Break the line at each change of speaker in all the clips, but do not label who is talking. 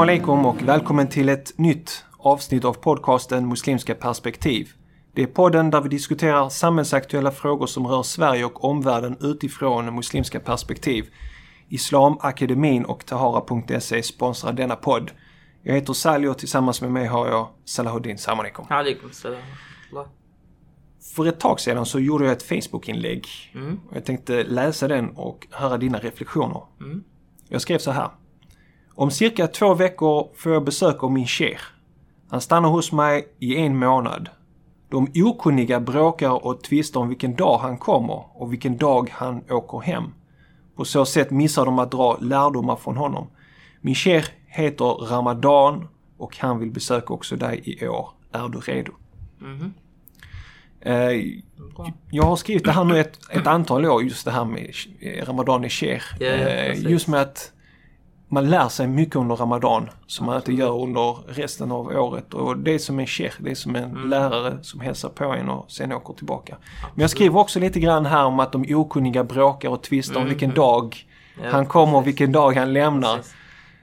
Salam alaikum och välkommen till ett nytt avsnitt av podcasten Muslimska perspektiv. Det är podden där vi diskuterar samhällsaktuella frågor som rör Sverige och omvärlden utifrån muslimska perspektiv. Islamakademin och Tahara.se sponsrar denna podd. Jag heter Sally och tillsammans med mig har jag Salahuddin. Salam alaikum.
Alaikum salam.
För ett tag sedan så gjorde jag ett Facebook-inlägg.
Mm.
Jag tänkte läsa den och höra dina reflektioner.
Mm.
Jag skrev så här. Om cirka två veckor får jag besök av min sheikh. Han stannar hos mig i en månad. De okunniga bråkar och tvistar om vilken dag han kommer och vilken dag han åker hem. På så sätt missar de att dra lärdomar från honom. Min sheikh heter Ramadan och han vill besöka också dig i år. Är du redo?
Mhm.
Eh, jag har skrivit det här nu ett, ett antal år, just det här med eh, Ramadan i.
Ja, ja,
Eh, just med att man lär sig mycket under Ramadan som man inte gör under resten av året. Och det är som en sheikh, det är som en
Mm.
lärare som hälsar på en och sen åker tillbaka. Men jag skriver också lite grann här om att de okunniga bråkar och tvistar om
Mhm.
vilken dag
Ja,
han kommer och vilken dag han lämnar.
Precis.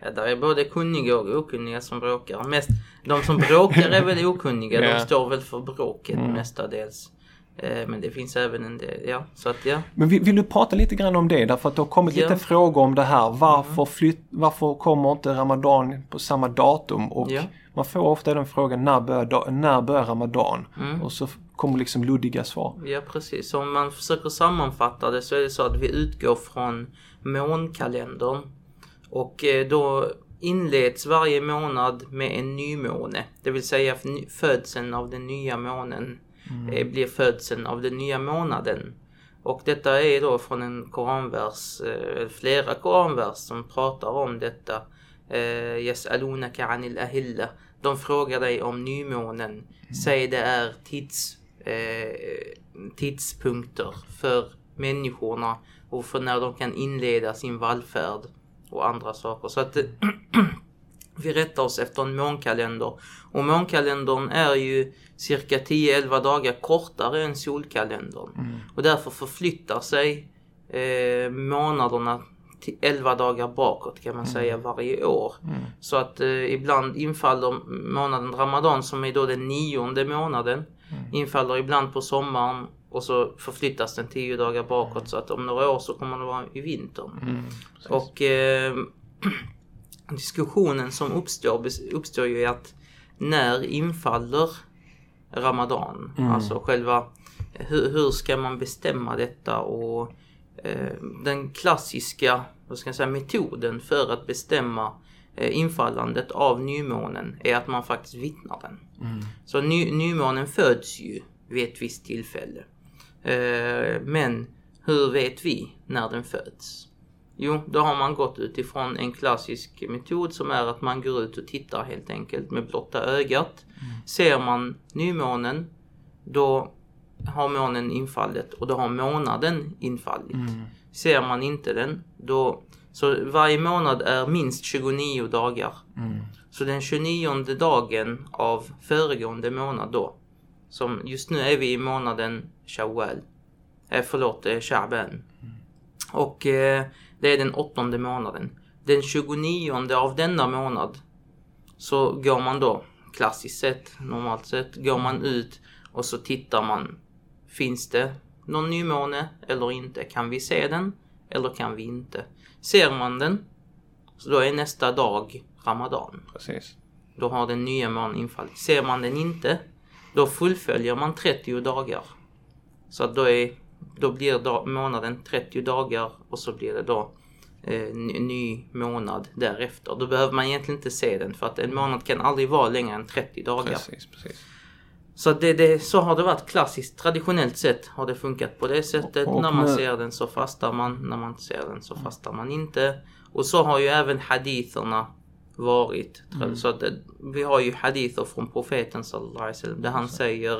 Ja, där är både kunniga och okunniga som bråkar. Mest, de som bråkar är väl okunniga.
Ja.
De står väl för bråket
Mm.
mestadels. Eh, men det finns även en del, ja. Så att ja.
Men vill, vill du prata lite grann om det? Därför att det har kommit
Ja.
lite frågor om det här. Varför, flytt, varför kommer inte Ramadan på samma datum? Och
Ja.
man får ofta den frågan, när börjar, när börjar Ramadan?
Mm.
Och så kommer liksom luddiga svar.
Ja precis, om man försöker sammanfatta det så är det så att vi utgår från månkalendern. Och eh, då inleds varje månad med en nymåne. Det vill säga födseln av den nya månen eh, blir födseln av den nya månaden. Och detta är då från en koranvers, eh, flera koranvers som pratar om detta. Eh, Yas'alunaka anil ahilla. De frågar dig om nymånen. Säg det är tids, tidspunkter för människorna och för när de kan inleda sin vallfärd och andra saker. Så att vi rättar oss efter en månkalender. Och månkalendern är ju cirka 10-11 dagar kortare än solkalendern. Och därför förflyttar sig eh, månaderna till 11 dagar bakåt kan man säga varje år. Så att eh, ibland infaller månaden Ramadan som är då den nionde månaden. Infaller ibland på sommaren och så förflyttas den 10 dagar bakåt så att om några år så kommer det vara i vintern. Och eh, diskussionen som uppstår, uppstår ju i att när infaller Ramadan? Alltså själva hur, hur ska man bestämma detta och eh, den klassiska vad ska jag säga, metoden för att bestämma eh, infallandet av nymånen är att man faktiskt vittnar den. Så ny, nymånen föds ju vid ett visst tillfälle. Eh, men hur vet vi när den föds? Jo, då har man gått utifrån en klassisk metod som är att man går ut och tittar helt enkelt med blotta ögat. Ser man nymånen, då har månen infallit och då har månaden infallit. Ser man inte den, då... Så varje månad är minst 29 dagar. Så den 29 dagen av föregående månad då, som just nu är vi i månaden Shawwal, eh, förlåt, eh, Sha'ban. Och eh, det är den åttonde månaden. Den 29 av denna månad så går man då, klassiskt sett, normalt sett, går man ut och så tittar man. Finns det någon nymåne eller inte? Kan vi se den eller kan vi inte? Ser man den, så då är nästa dag Ramadan.
Precis.
Då har den nya månen infallit. Ser man den inte, då fullföljer man 30 dagar. Så att då, är, då blir dag, månaden 30 dagar och så blir det då eh, ny, månad därefter. Då behöver man egentligen inte se den för att en månad kan aldrig vara längre än 30 dagar.
Precis, precis.
Så, det, det, så har det varit klassiskt. Traditionellt sett har det funkat på det sättet.
Och
när man
nu-
ser den så fastar man. När man ser den så fastar man inte. Och så har ju även haditherna varit. Så att det, vi har ju hadither från profeten sallallahu alaihi wasallam där han säger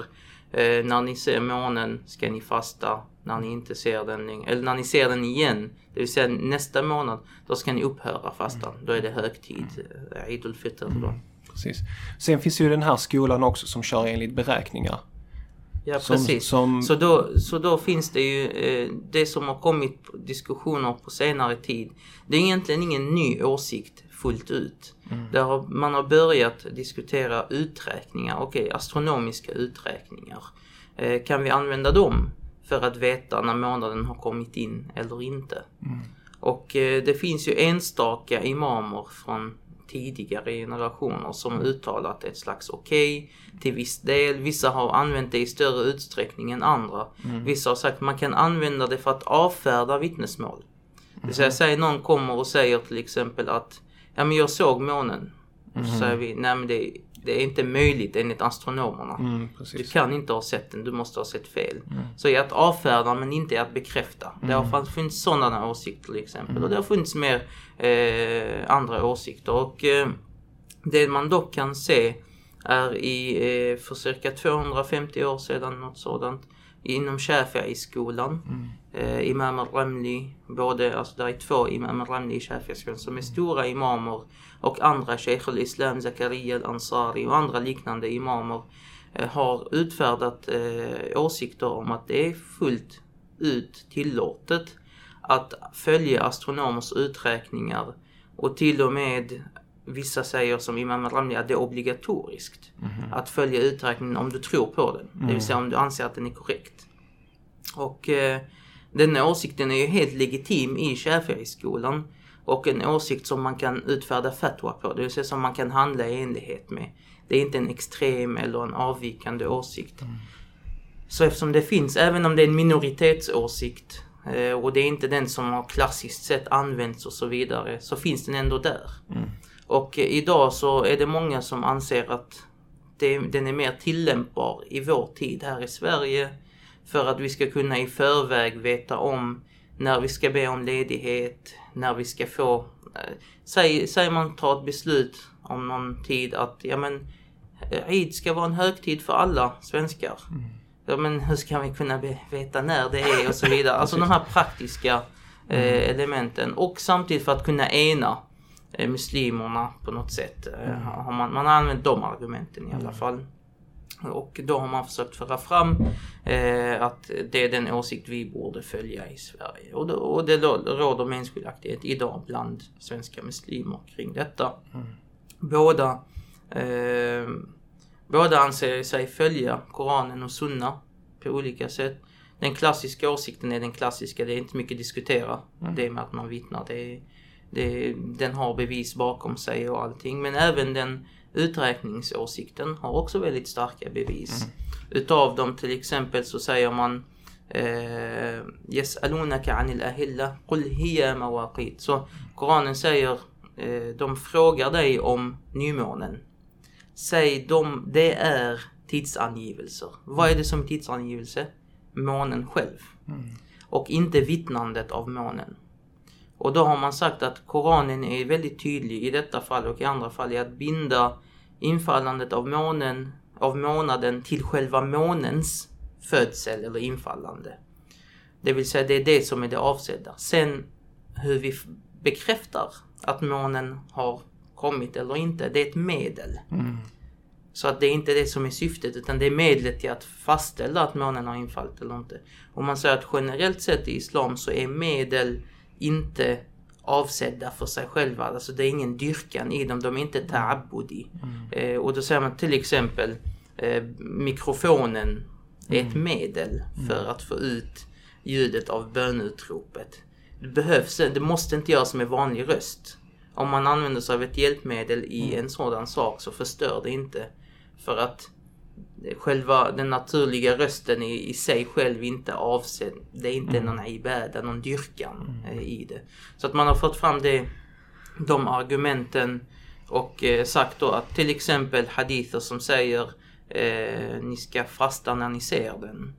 eh, när ni ser månen ska ni fasta. När ni inte ser den längre, eller när ni ser den igen, det vill säga nästa månad, då ska ni upphöra fastan. Då är det högtid, eh, Eid al-Fitr då.
Precis. Sen finns ju den här skolan också som kör enligt beräkningar.
Ja,
Som,
precis.
som,
Så då, så då finns det ju eh, det som har kommit på diskussioner på senare tid. Det är egentligen ingen ny åsikt fullt ut. Där har, man har börjat diskutera uträkningar, okej astronomiska uträkningar. Eh, kan vi använda dem för att veta när månaden har kommit in eller inte? Och eh, det finns ju enstaka imamer från tidigare generationer som uttalat ett slags okej till viss del. Vissa har använt det i större utsträckning än andra. Vissa har sagt att man kan använda det för att avfärda vittnesmål. Det vill säga, säg någon kommer och säger till exempel att ja men jag såg månen. Och så säger vi, nej men det, det är inte möjligt enligt astronomerna.
Mm,
Du kan inte ha sett den, du måste ha sett fel. Så i att avfärda men inte i att bekräfta. Det har fan- funnits sådana åsikter till exempel. Och det har funnits mer eh, andra åsikter. Och eh, det man dock kan se är i, eh, för cirka 250 år sedan, något sådant, inom Shafi'i-skolan. Eh, Imam al-Ramli, både, alltså det är två Imam al-Ramli i Shafi'i-skolan som är stora imamer och andra Sheikh al-Islam, Zakaria al-Ansari och andra liknande imamer eh, har utfärdat eh, åsikter om att det är fullt ut tillåtet att följa astronomers uträkningar och till och med vissa säger som Imam al-Ramli att det är obligatoriskt att följa uträkningen om du tror på den. Det vill säga om du anser att den är korrekt. Och eh, den åsikten är ju helt legitim i Shafi'i-skolan och en åsikt som man kan utfärda fatwa på, det vill säga som man kan handla i enlighet med. Det är inte en extrem eller en avvikande åsikt. Så eftersom det finns, även om det är en minoritetsåsikt eh, och det är inte den som har klassiskt sett använts och så vidare, så finns den ändå där. Och eh, idag så är det många som anser att det, den är mer tillämpbar i vår tid här i Sverige för att vi ska kunna i förväg veta om när vi ska be om ledighet, när vi ska få... Eh, säg, säg man tar ett beslut om någon tid att ja men eh, Eid ska vara en högtid för alla svenskar. Ja men hur ska vi kunna veta när det är och så vidare. Alltså de här praktiska eh, elementen och samtidigt för att kunna ena eh, muslimerna på något sätt. Eh, har man, man har använt de argumenten i alla fall. Och då har man försökt föra fram eh, att det är den åsikt vi borde följa i Sverige. Och, då, och det råder meningsskiljaktighet idag bland svenska muslimer kring detta. Båda, eh, båda anser sig följa Koranen och Sunna på olika sätt. Den klassiska åsikten är den klassiska, det är inte mycket att diskutera. Det med att man vittnar, det är, det, den har bevis bakom sig och allting. Men även den uträkningsåsikten har också väldigt starka bevis. Utav dem till exempel så säger man eh, Yes'alunaka anil ahilla Qul hiya mawaqit. Så Koranen säger eh, de frågar dig om nymånen. Säg de, det är tidsangivelser. Vad är det som är tidsangivelse? Månen själv. Mm. Och inte vittnandet av månen. Och då har man sagt att Koranen är väldigt tydlig i detta fall och i andra fall i att binda infallandet av månen av månaden till själva månens födsel eller infallande. Det vill säga det är det som är det avsedda. Sen hur vi bekräftar att månen har kommit eller inte, det är ett medel. Så att det är inte det som är syftet utan det är medlet till att fastställa att månen har infallit eller inte. Om man säger att generellt sett i Islam så är medel inte avsedda för sig själva. Alltså det är ingen dyrkan i dem, de är inte ta'abbudi. Eh, och då säger man till exempel eh, mikrofonen är ett medel för att få ut ljudet av bönutropet. Det behövs, det måste inte göras med vanlig röst. Om man använder sig av ett hjälpmedel i en sådan sak så förstör det inte. För att själva den naturliga rösten är i sig själv inte avsedd. Det är inte någon ibada, någon dyrkan eh, i det. Så att man har fått fram det, de argumenten och eh, sagt då att till exempel hadither som säger eh, ni ska fasta när ni ser den.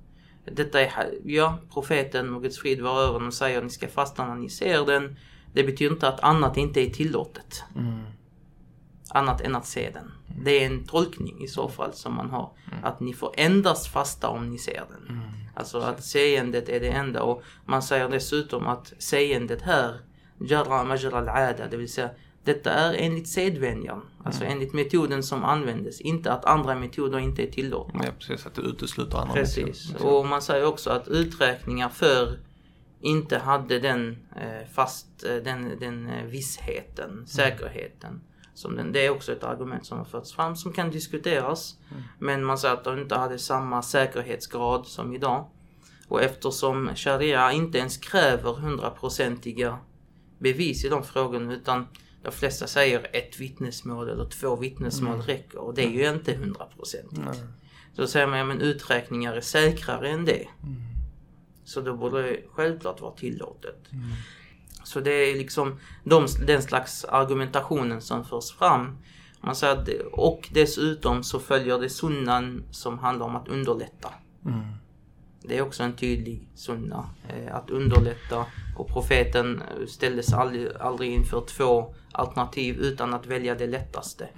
Detta är, ja, profeten och Guds frid vare över honom säger ni ska fasta när ni ser den. Det betyder inte att annat inte är tillåtet. Annat än att se den. Det är en tolkning i så fall som man har. Att ni får endast fasta om ni ser den. Alltså att seendet är det enda. Och man säger dessutom att seendet här, jarra majra al-ada, det vill säga detta är enligt sedvänjan. Alltså enligt metoden som användes. Inte att andra metoder inte är tillåtna.
Ja, precis. Att det utesluter andra
Precis.
metoder.
Och man säger också att uträkningar för inte hade den eh, fast, eh, den, den eh, vissheten, säkerheten. Som den, det är också ett argument som har förts fram som kan diskuteras. Men man säger att de inte hade samma säkerhetsgrad som idag. Och eftersom Sharia inte ens kräver hundraprocentiga bevis i de frågorna utan de flesta säger ett vittnesmål eller två vittnesmål räcker och det är ju inte hundraprocentigt. Så då säger man, ja men uträkningar är säkrare än det. Så då borde det självklart vara tillåtet. Så det är liksom de, den slags argumentationen som förs fram. Man säger att, och dessutom så följer det sunnan som handlar om att underlätta. Det är också en tydlig sunna. Eh, att underlätta. Och profeten eh, ställdes aldrig, aldrig inför två alternativ utan att välja det lättaste.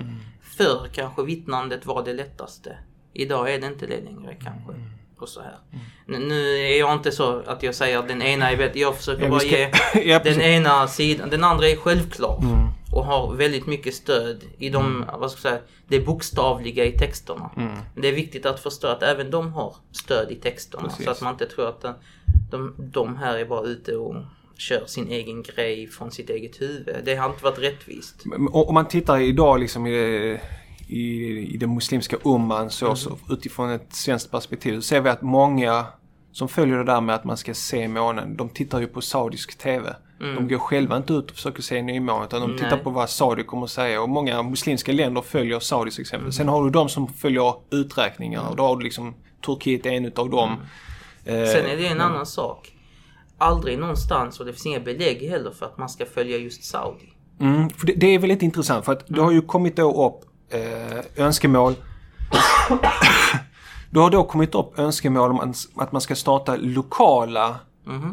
Förr kanske vittnandet var det lättaste. Idag är det inte det längre kanske. Och så här. Nu- Nu är jag inte så att jag säger att den ena är bättre. Jag försöker
Ja,
bara
ska-
ge
Ja,
den ena sidan. Den andra är självklar. Och har väldigt mycket stöd i de, vad ska jag säga, det bokstavliga i texterna. Det är viktigt att förstå att även de har stöd i texterna.
Precis.
Så att man inte tror att den, de, de här är bara ute och kör sin egen grej från sitt eget huvud. Det har inte varit rättvist.
Om man tittar idag liksom i, i, i den muslimska umman så, så utifrån ett svenskt perspektiv så ser vi att många som följer det där med att man ska se månen, de tittar ju på saudisk TV. De går själva inte ut och försöker se nymånen utan de tittar
Nej.
på vad Saudi kommer att säga och många muslimska länder följer Saudis exempel. Sen har du de som följer uträkningar och då har du liksom Turkiet är en utav dem. Eh,
Sen är det en annan sak. Aldrig någonstans, och det finns inga belägg heller för att man ska följa just Saudi.
Mm, för det, det är väldigt intressant för att det har ju kommit då upp eh, önskemål. det har då kommit upp önskemål om att- man ska starta lokala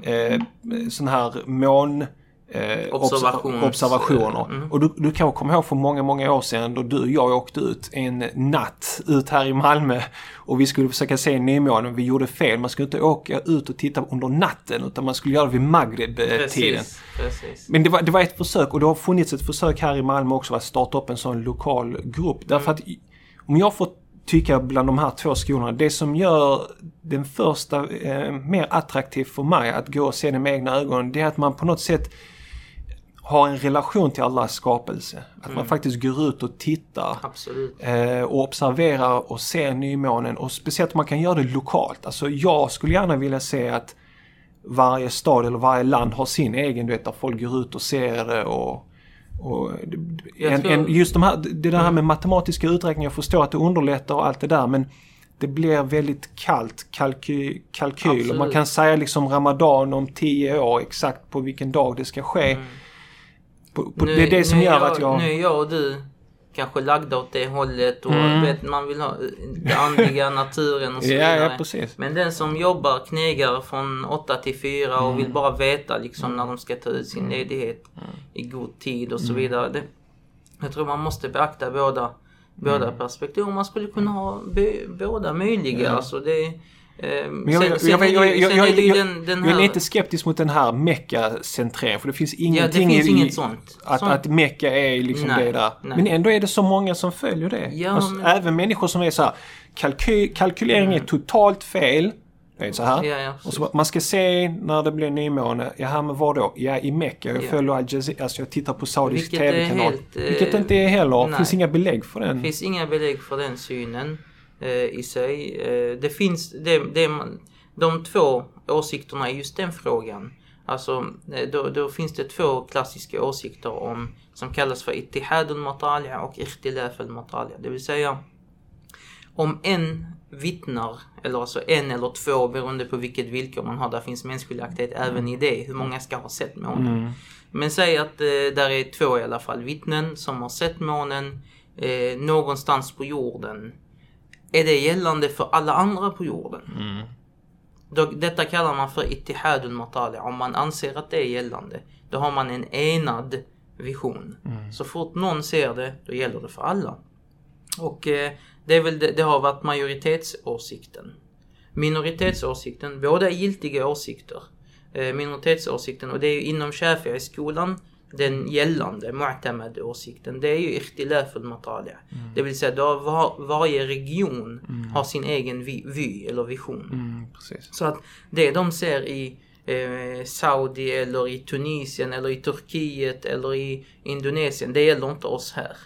eh, sådana här mån... Eh,
Observations-
observationer.
Mm.
Och du, du kan komma ihåg för många, många år sedan då du och jag åkte ut en natt ut här i Malmö och vi skulle försöka se nymånen. Vi gjorde fel. Man skulle inte åka ut och titta under natten utan man skulle göra det vid Maghreb-tiden. Men det var, det var ett försök och det har funnits ett försök här i Malmö också att starta upp en sån lokal grupp. Därför att i- om jag får tycka bland de här två skolorna, det som gör den första eh, mer attraktiv för mig att gå och se det med egna ögon, det är att man på något sätt har en relation till Allahs skapelse. Att man faktiskt går ut och tittar
Absolut.
eh, och observerar och ser nymånen och speciellt om man kan göra det lokalt. Alltså jag skulle gärna vilja se att varje stad eller varje land har sin egen, du vet, där folk går ut och ser det och och en,
tror- Mm.
en, just de här, det där med matematiska uträkningar, jag förstår att det underlättar och allt det där men det blir väldigt kallt kalky, kalkyl och man
Absolut.
kan säga liksom Ramadan om tio år exakt på vilken dag det ska ske. På, på, det är det som
nu
gör
jag,
att jag...
Nu är jag och du kanske lagda åt det hållet och
Mm.
vet, man vill ha den andliga naturen och så
Ja,
vidare.
ja, precis.
Men den som jobbar, knegar från 8 till 4 och
Mm.
vill bara veta liksom när de ska ta ut sin ledighet i god tid och så
Mm.
vidare. Det, jag tror man måste beakta båda, båda
Mm.
perspektiv. Man skulle kunna ha be, båda möjliga. Alltså det,
Men jag,
sen-
jag,
sen
jag,
är
jag, jag, lite skeptisk mot den här Mecka-centreringen för det finns
Ja, det
ingenting
finns inget sånt.
Att,
sånt.
att Mecka är liksom
Nej,
det där.
nej.
Men ändå är det så många som följer det.
Ja,
alltså,
men-
Även människor som är så här, kalky, kalkylering är totalt fel. Det är så här.
Ja, ja,
och så, man ska se när det blir nymåne. Jaha, men var då? Ja, i Mecka. Jag
Ja.
följer Al Jazeera. Alltså jag tittar på Saudisk
Vilket
TV-kanal.
helt, eh,
Vilket inte är heller. Det finns inga belägg för den.
Det finns inga belägg för den synen i sig. Eh, det finns, det, det, de två åsikterna i just den frågan. Alltså, eh, då, då finns det två klassiska åsikter om som kallas för ittihad al-matali' och ikhtilaf al-matali'. Det vill säga om en vittnar, eller alltså en eller två beroende på vilket villkor man har, där finns mänskligaktighet även i det, hur många ska ha sett månen. Men säg att eh, där är två i alla fall vittnen som har sett månen eh, någonstans på jorden. Är det gällande för alla andra på jorden? Då, detta kallar man för ittihadul matali. Om man anser att det är gällande, då har man en enad vision. Så fort någon ser det, då gäller det för alla. Och eh, det, är väl det, det har varit majoritetsåsikten. Minoritetsåsikten, båda är giltiga åsikter. Eh, minoritetsåsikten, och det är inom Shafi'i-skolan den gällande Mu'tamad-åsikten, det är ju ikhtilaf al-matali. Det vill säga, då var, varje region har sin egen vi, vy eller vision.
Mm.
Så att det de ser i eh, Saudi eller i Tunisien eller i Turkiet eller i Indonesien. Det gäller inte oss här.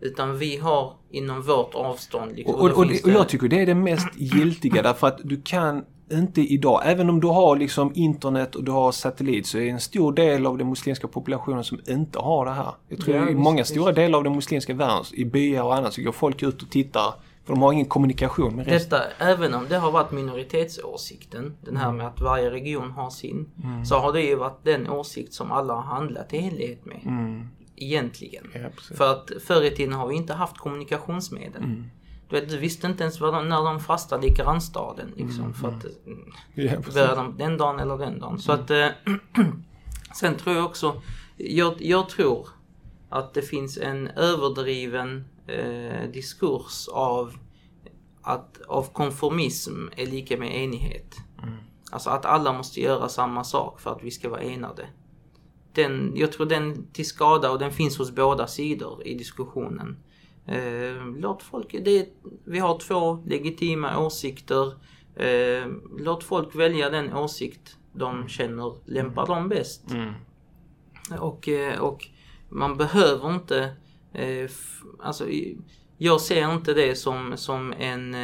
Utan vi har inom vårt avstånd. Liksom,
Och, och, och, det, och jag tycker det är det mest giltiga därför att du kan inte idag, även om du har liksom internet och du har satellit så är det en stor del av den muslimska populationen som inte har det här. Jag tror
Ja,
i många
visst.
stora delar av den muslimska världen, i byar och annat, så går folk ut och tittar för de har ingen kommunikation med resten.
Detta, även om det har varit minoritetsåsikten, den här med att varje region har sin, så har det ju varit den åsikt som alla har handlat i enlighet med.
Mm.
Egentligen.
Ja.
För att förr i tiden har vi inte haft kommunikationsmedel.
Mm.
Du, vet, du visste inte ens de, när de fastade i grannstaden. Liksom, för att mm,
Ja, precis.
började de den dagen eller den dagen. Så att eh, sen tror jag också, jag, jag tror att det finns en överdriven eh, diskurs av att av konformism är lika med enighet. Alltså att alla måste göra samma sak för att vi ska vara enade. Den, jag tror den till skada och den finns hos båda sidor i diskussionen. Eh, låt folk, det, vi har två legitima åsikter. Eh, låt folk välja den åsikt de känner lämpar dem bäst.
Mm.
Och, eh, och man behöver inte, alltså jag ser inte det som, som en,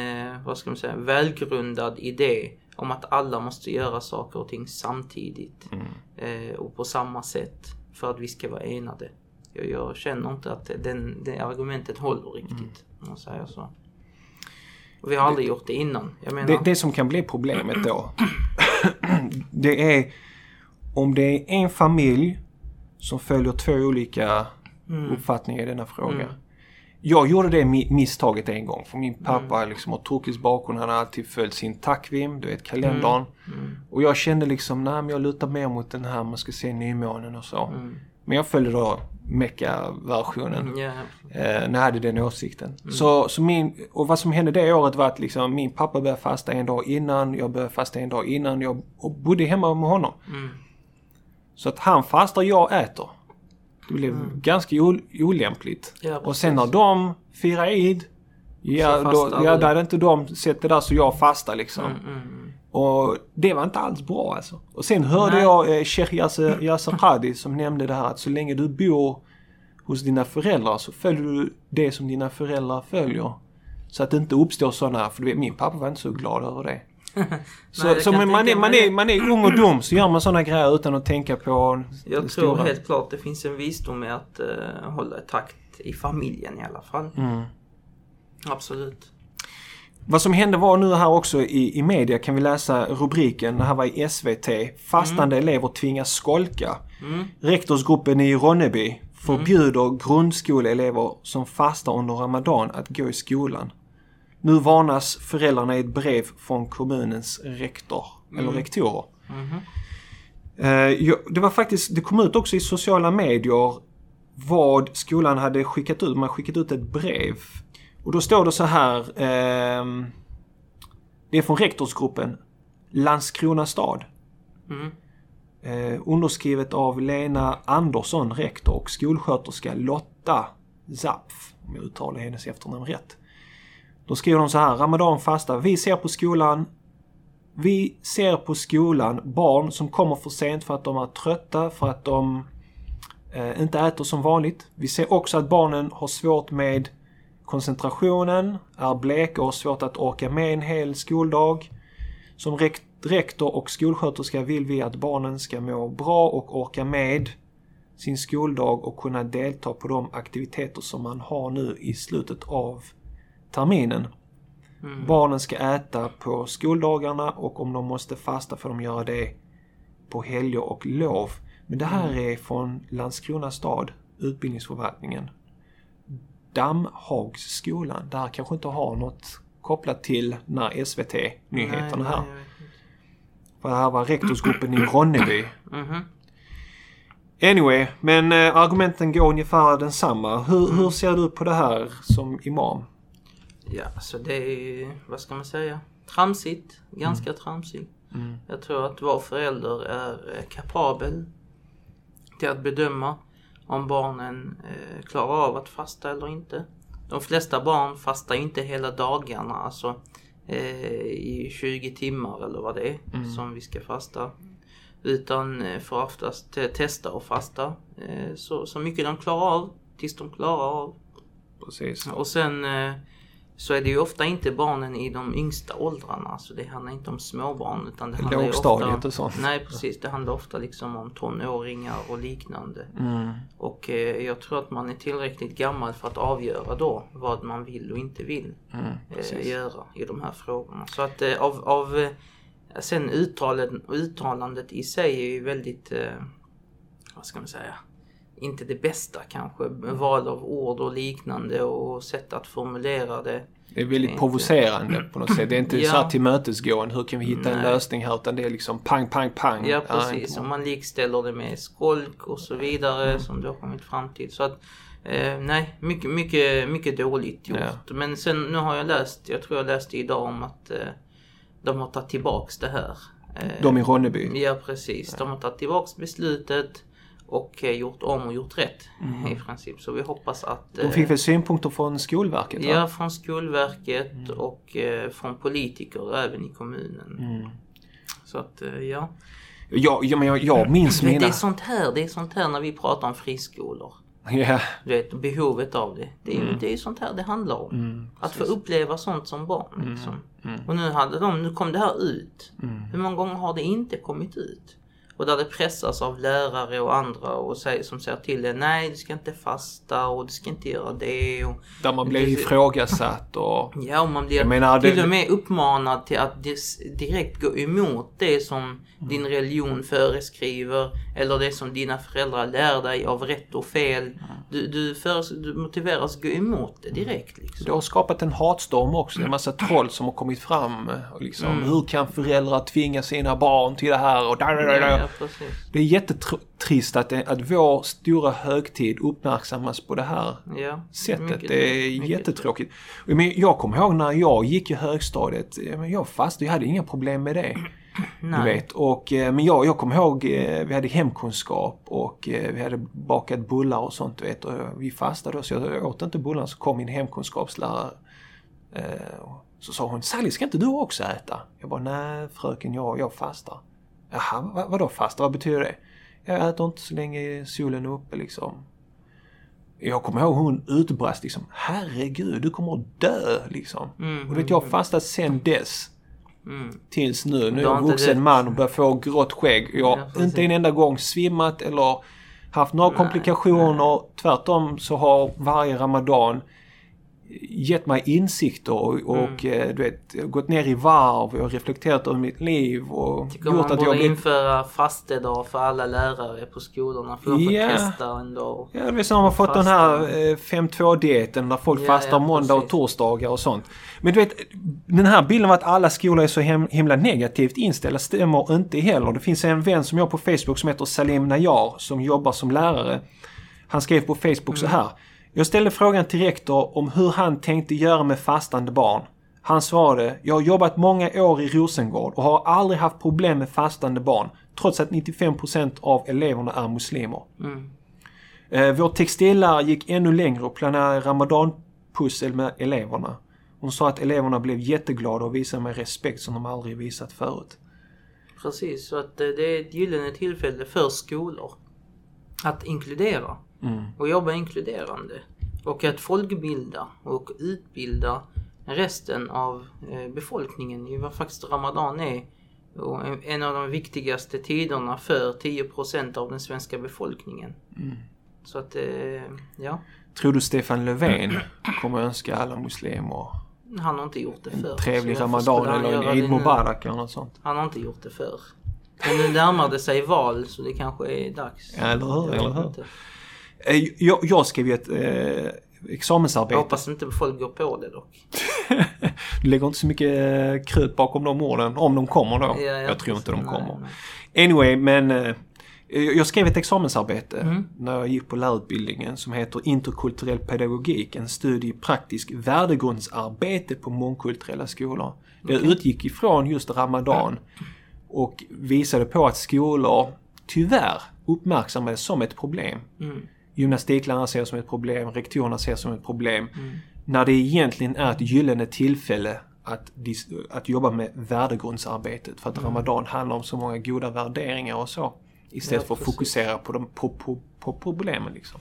vad ska man säga, välgrundad idé om att alla måste göra saker och ting samtidigt eh, och på samma sätt för att vi ska vara enade. Jag, jag känner inte att den, det argumentet håller riktigt, om man säger så. Och vi har aldrig gjort det innan.
Det, det som kan bli problemet då, det är om det är en familj som följer två olika uppfattningar i denna fråga.
Mm.
Jag gjorde det mi- misstaget en gång för min pappa liksom har turkisk bakgrund. Han har alltid följt sin takvim, du vet kalendern.
Mm.
Och jag kände liksom, nej men jag lutar mer mot den här, man ska se nymånen och så.
Mm.
Men jag följde då Mecka-versionen. Eh, när jag hade den åsikten.
Mm.
Så, så min, och vad som hände det året var att liksom, min pappa började fasta en dag innan, jag började fasta en dag innan, jag och bodde hemma med honom.
mm,
Så att han fastar, jag äter. Det blev ganska o, olämpligt.
Mm. Ja,
och sen när de firar Eid, ja, då, ja då hade inte de sett det där så jag fastar liksom.
mm, mm.
Och det var inte alls bra alltså. Och sen hörde
Nej.
jag eh, Sheikh Yasser, Yasser Qadi som nämnde det här att så länge du bor hos dina föräldrar så följer du det som dina föräldrar följer. Så att det inte uppstår sådana, för vet, min pappa var inte så glad över det. Så,
jag
så man, man, är, man, är, man är ung och dum så gör man sådana grejer utan att tänka på
Jag tror helt klart det finns en visdom med att eh, hålla takt i familjen i alla fall.
Mm.
Absolut.
Vad som hände var nu här också i, i media kan vi läsa rubriken, det här var i SVT. Fastande elever tvingas skolka.
Mm.
Rektorsgruppen i Ronneby förbjuder grundskoleelever som fastar under Ramadan att gå i skolan. Nu varnas föräldrarna i ett brev från kommunens rektor, eller rektorer.
Mhm.
Eh, ja, det var faktiskt, det kom ut också i sociala medier vad skolan hade skickat ut. Man skickat ut ett brev. Och då står det så här. ehm, det är från rektorsgruppen Landskrona stad.
Mm.
Eh, underskrivet av Lena Andersson, rektor, och skolsköterska Lotta Zapf, om jag uttalar hennes efternamn rätt. Då skriver de så här, Ramadan fasta. Vi ser på skolan vi ser på skolan barn som kommer för sent för att de är trötta, för att de eh, inte äter som vanligt. Vi ser också att barnen har svårt med koncentrationen, är bleka och har svårt att orka med en hel skoldag. Som rekt- rektor och skolsköterska vill vi att barnen ska må bra och orka med sin skoldag och kunna delta på de aktiviteter som man har nu i slutet av terminen.
Mm.
Barnen ska äta på skoldagarna och om de måste fasta får de göra det på helger och lov. Men det här är från Landskrona stad, utbildningsförvaltningen. Dammhagsskolan. Det här kanske inte har något kopplat till när SVT-nyheterna
Nej,
här.
nej, inte.
För det här var rektorsgruppen i Ronneby.
Mhm.
Anyway, men eh, argumenten går ungefär densamma. Hur, hur ser du på det här som imam?
Ja, så det är ju, vad ska man säga, tramsigt. Ganska tramsigt.
Mm.
Jag tror att var förälder är eh, kapabel till att bedöma om barnen eh, klarar av att fasta eller inte. De flesta barn fastar inte hela dagarna, alltså eh, i 20 timmar eller vad det är som vi ska fasta. Utan eh, får oftast te- testa och fasta så, så mycket de klarar av tills de klarar av.
Precis.
Och sen så är det ju ofta inte barnen i de yngsta åldrarna. Så det handlar inte om småbarn. Utan det handlar
Lågstadiet
ofta,
och sånt.
Nej precis, det handlar ofta liksom om tonåringar och liknande.
Mm.
Och eh, jag tror att man är tillräckligt gammal för att avgöra då vad man vill och inte vill
Mm,
eh, göra i de här frågorna. Så att eh, av, av eh, sen uttalet, uttalandet i sig är ju väldigt, eh, vad ska man säga, inte det bästa kanske. Val av ord och liknande och sätt att formulera det.
Det är väldigt
Inte.
provocerande på något sätt. Det är inte
Ja.
så här tillmötesgående. Hur kan vi hitta en
Nej.
lösning här? Utan det är liksom pang, pang, pang.
Ja
inte
precis, om man likställer det med skolk och så vidare
Mm.
som du har kommit fram till. Så att eh, nej, mycket, mycket, mycket dåligt gjort.
Ja.
Men sen nu har jag läst, jag tror jag läste idag om att eh, de har tagit tillbaks det här. Eh,
De i Ronneby.
Ja precis, de har tagit tillbaks beslutet och eh, gjort om och gjort rätt i princip. Så vi hoppas att...
Mm. De
eh,
fick väl synpunkter från Skolverket? va?
Ja, från Skolverket
Mm.
och eh, från politiker även i kommunen.
Mm.
Så att eh, ja.
Ja, ja, men jag, jag minns
Men det
mina...
är sånt här, det är sånt här när vi pratar om friskolor.
Ja,
Du vet, behovet av det. Det är,
Mm.
det är sånt här det handlar om. att få uppleva sånt som barn. Liksom. Och nu, hade de, nu kom det här ut. Hur många gånger har det inte kommit ut? Och där det pressas av lärare och andra och säger, som säger till en nej du ska inte fasta och du ska inte göra det. Och,
där man blev
Det-
ifrågasatt och...
Ja, och man blir
menar,
till
det-
och med uppmanad till att direkt gå emot det som din religion föreskriver eller det som dina föräldrar lär dig av rätt och fel. Du, du, föres- du motiveras gå emot det direkt. Liksom.
Det har skapat en hatstorm också. Det är en massa troll som har kommit fram. Och liksom,
Mm.
Hur kan föräldrar tvinga sina barn till det här? Och där, där, där,
Ja, precis.
Det är jättetrist att, det, att vår stora högtid uppmärksammas på det här
Ja,
sättet.
mycket-
det är
mycket-
jättetråkigt. Men jag kommer ihåg när jag gick i högstadiet. Jag fastade, jag hade inga problem med det. Du
Nej.
vet. Och, eh, men jag, jag kommer ihåg, eh, vi hade hemkunskap och eh, vi hade bakat bullar och sånt. Du vet. Och vi fastade så jag åt inte bullarna. Så kom min hemkunskapslärare. Så sa hon, Sally ska inte du också äta? Jag bara, nej fröken, jag, jag fastar. Jaha, vad, vadå fasta? Vad betyder det? Jag äter inte så länge solen är uppe liksom. Jag kommer ihåg hon utbrast liksom, herregud du kommer att dö liksom.
Mm,
och vet jag har fastat sen dess.
Mm.
Tills nu. Nu är jag vuxen man och börjar få grått skägg. Jag har
Ja,
inte en enda gång svimmat eller haft några
Nej,
komplikationer. Tvärtom så har varje ramadan gett mig insikter och, och
Mm.
eh, du vet, gått ner i varv och reflekterat över mitt liv och
Tycker
gjort
man
att jag
borde
blivit...
införa fastedag för alla lärare på skolorna för de får
Ja.
testa en dag.
Ja, det är som har fått den här eh, 5-2-dieten där folk
Ja,
fastar
ja,
måndag och torsdagar och sånt. Men du vet, den här bilden av att alla skolor är så himla negativt inställda stämmer inte heller. Det finns en vän som jag har på Facebook som heter Salim Najar som jobbar som lärare. Han skrev på Facebook så här. Jag ställde frågan till rektor om hur han tänkte göra med fastande barn. Han svarade, jag har jobbat många år i Rosengård och har aldrig haft problem med fastande barn. Trots att 95% av eleverna är muslimer.
Mm.
Eh, vår textillärare gick ännu längre och planerade ramadanpussel med eleverna. Hon sa att eleverna blev jätteglada och visade mig respekt som de aldrig visat förut.
Precis, så att eh, det är ett gyllene tillfälle för skolor att inkludera
Mm.
och jobba inkluderande. Och att folkbilda och utbilda resten av eh, befolkningen i vad faktiskt Ramadan är. Och en- av de viktigaste tiderna för 10% av den svenska befolkningen.
Mm.
Så att, eh, ja.
Tror du Stefan Löfven kommer önska alla muslimer
Han har inte gjort det förr.
en trevlig ramadan eller en Eid? Mubarak eller något sånt?
Han har inte gjort det förr. Men nu närmar det sig val så det kanske är dags.
Ja, eller hur, eller hur? Eh, Jag, jag skrev ju ett eh, examensarbete.
Jag hoppas inte folk går på det dock.
Du lägger inte så mycket eh, krut bakom de orden, om de kommer då.
Ja, ja,
jag tror inte de
nej,
kommer.
nej.
Anyway, men eh, jag skrev ett examensarbete
Mm.
när jag gick på lärarutbildningen som heter Interkulturell pedagogik, en studie i praktisk värdegrundsarbete på mångkulturella skolor. Det
Okej.
utgick ifrån just Ramadan och visade på att skolor tyvärr uppmärksammades som ett problem.
Mm.
Gymnastiklärarna ser som ett problem, rektorerna ser som ett problem.
Mm.
När det egentligen är ett gyllene tillfälle att, att jobba med värdegrundsarbetet. För att
Mm.
Ramadan handlar om så många goda värderingar och så. Istället
Ja,
för att
precis.
fokusera på, de, på, på, på problemen liksom.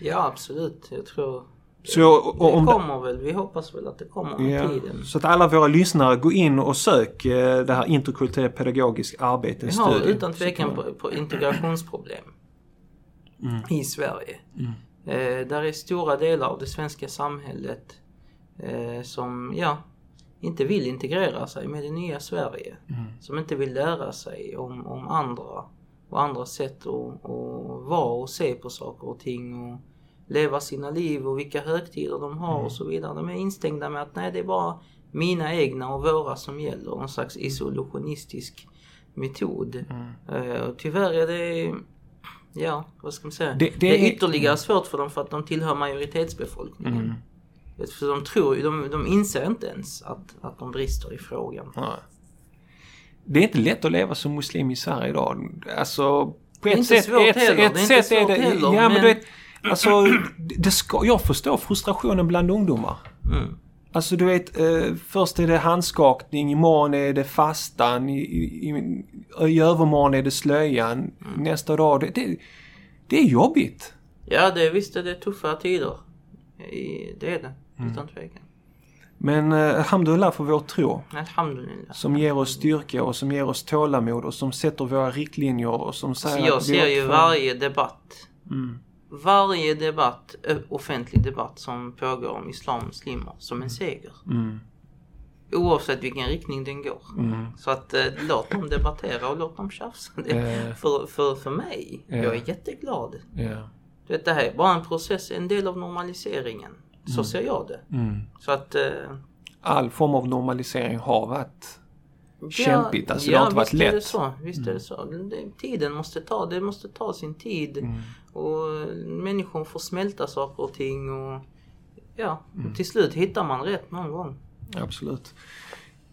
Ja, absolut. Jag tror
Så och, och
det
om
kommer väl. Vi hoppas väl att det kommer med
Ja,
tiden.
så att alla våra lyssnare, gå in och sök eh, det här interkulturellt pedagogiskt arbete.
Vi har utan tvekan på, på integrationsproblem
Mm.
i Sverige. Eh, där är stora delar av det svenska samhället eh, som, ja, inte vill integrera sig med det nya Sverige.
Mm.
Som inte vill lära sig om, om andra och andra sätt att, att vara och se på saker och ting och leva sina liv och vilka högtider de har och så vidare. De är instängda med att nej, det är bara mina egna och våra som gäller. Någon slags isolationistisk metod.
Mm.
Och tyvärr är det, ja, vad ska man säga?
Det-
Det,
det
är
är-
ytterligare svårt för dem för att de tillhör majoritetsbefolkningen.
Mm.
För de tror de, de inser inte ens att, att de brister i frågan.
Nej. Det är inte lätt att leva som muslim i Sverige idag. Alltså, på ett sätt,
svårt
ett,
heller.
ett
Det är inte
är
svårt
det...
heller,
ja, men,
men-
du vet, alltså, det ska, jag förstår frustrationen bland ungdomar.
Mm.
Alltså du vet, eh, först är det handskakning, imorgon är det fastan, i, i, i, i övermorgon är det slöjan,
Mm.
nästa dag. Det, det, det är jobbigt.
Ja, det, visst är det tuffa tider. Det är det,
Mm.
utan tvekan.
Men eh, alhamdulillah för vår tro.
Alhamdulillah.
Som ger oss styrka och som ger oss tålamod och som sätter våra riktlinjer och som säger
Så jag ser ju varje debatt,
Mm.
Varje debatt, offentlig debatt som pågår om islam och muslimer som en seger.
Mm.
Oavsett vilken riktning den går.
Mm.
Så att eh, låt dem debattera och låt dem tjafsa. Det,
Eh.
för, för, för mig,
Ja.
jag är jätteglad.
Ja.
Du vet, det här är bara en process, en del av normaliseringen. Så ser jag det.
Mm.
Så att... Eh,
All form av normalisering har varit kämpigt. Alltså, det
ja,
har inte varit
visst Är det
lätt.
så, visst är det så. Det, tiden måste ta, det måste ta sin tid.
Mm.
Och människor får smälta saker och ting och ja,
Mm.
till slut hittar man rätt någon gång.
Absolut.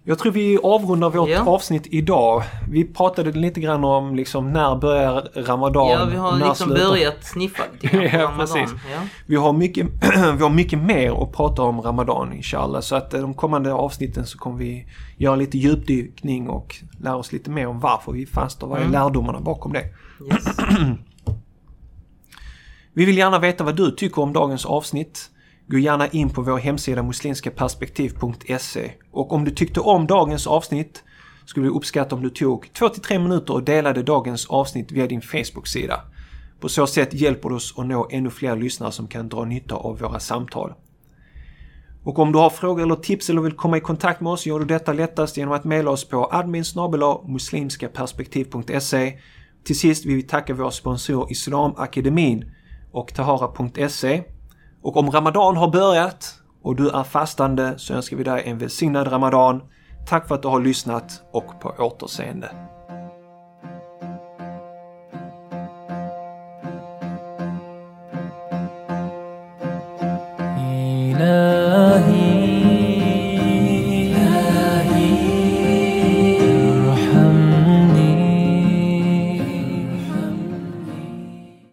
Jag tror vi avrundar vårt
Ja.
avsnitt idag. Vi pratade lite grann om liksom när börjar Ramadan?
Ja, vi har liksom
slutar-
börjat sniffa lite grann
Ja,
Ramadan.
precis.
Ja.
Vi har, mycket, vi har mycket mer att prata om Ramadan inshallah. Så att eh, de kommande avsnitten så kommer vi göra lite djupdykning och lära oss lite mer om varför vi fastar. Vad är
Mm.
lärdomarna bakom det?
Yes.
Vi vill gärna veta vad du tycker om dagens avsnitt. Gå gärna in på vår hemsida muslimskaperspektiv.se och om du tyckte om dagens avsnitt skulle vi uppskatta om du tog 2-3 minuter och delade dagens avsnitt via din Facebook-sida. På så sätt hjälper du oss att nå ännu fler lyssnare som kan dra nytta av våra samtal. Och om du har frågor eller tips eller vill komma i kontakt med oss gör du detta lättast genom att mejla oss på admin muslimskaperspektiv.se. Till sist vill vi tacka vår sponsor Islamakademin och Tahara.se. Och om Ramadan har börjat och du är fastande så önskar vi dig en välsignad Ramadan. Tack för att du har lyssnat och på återseende.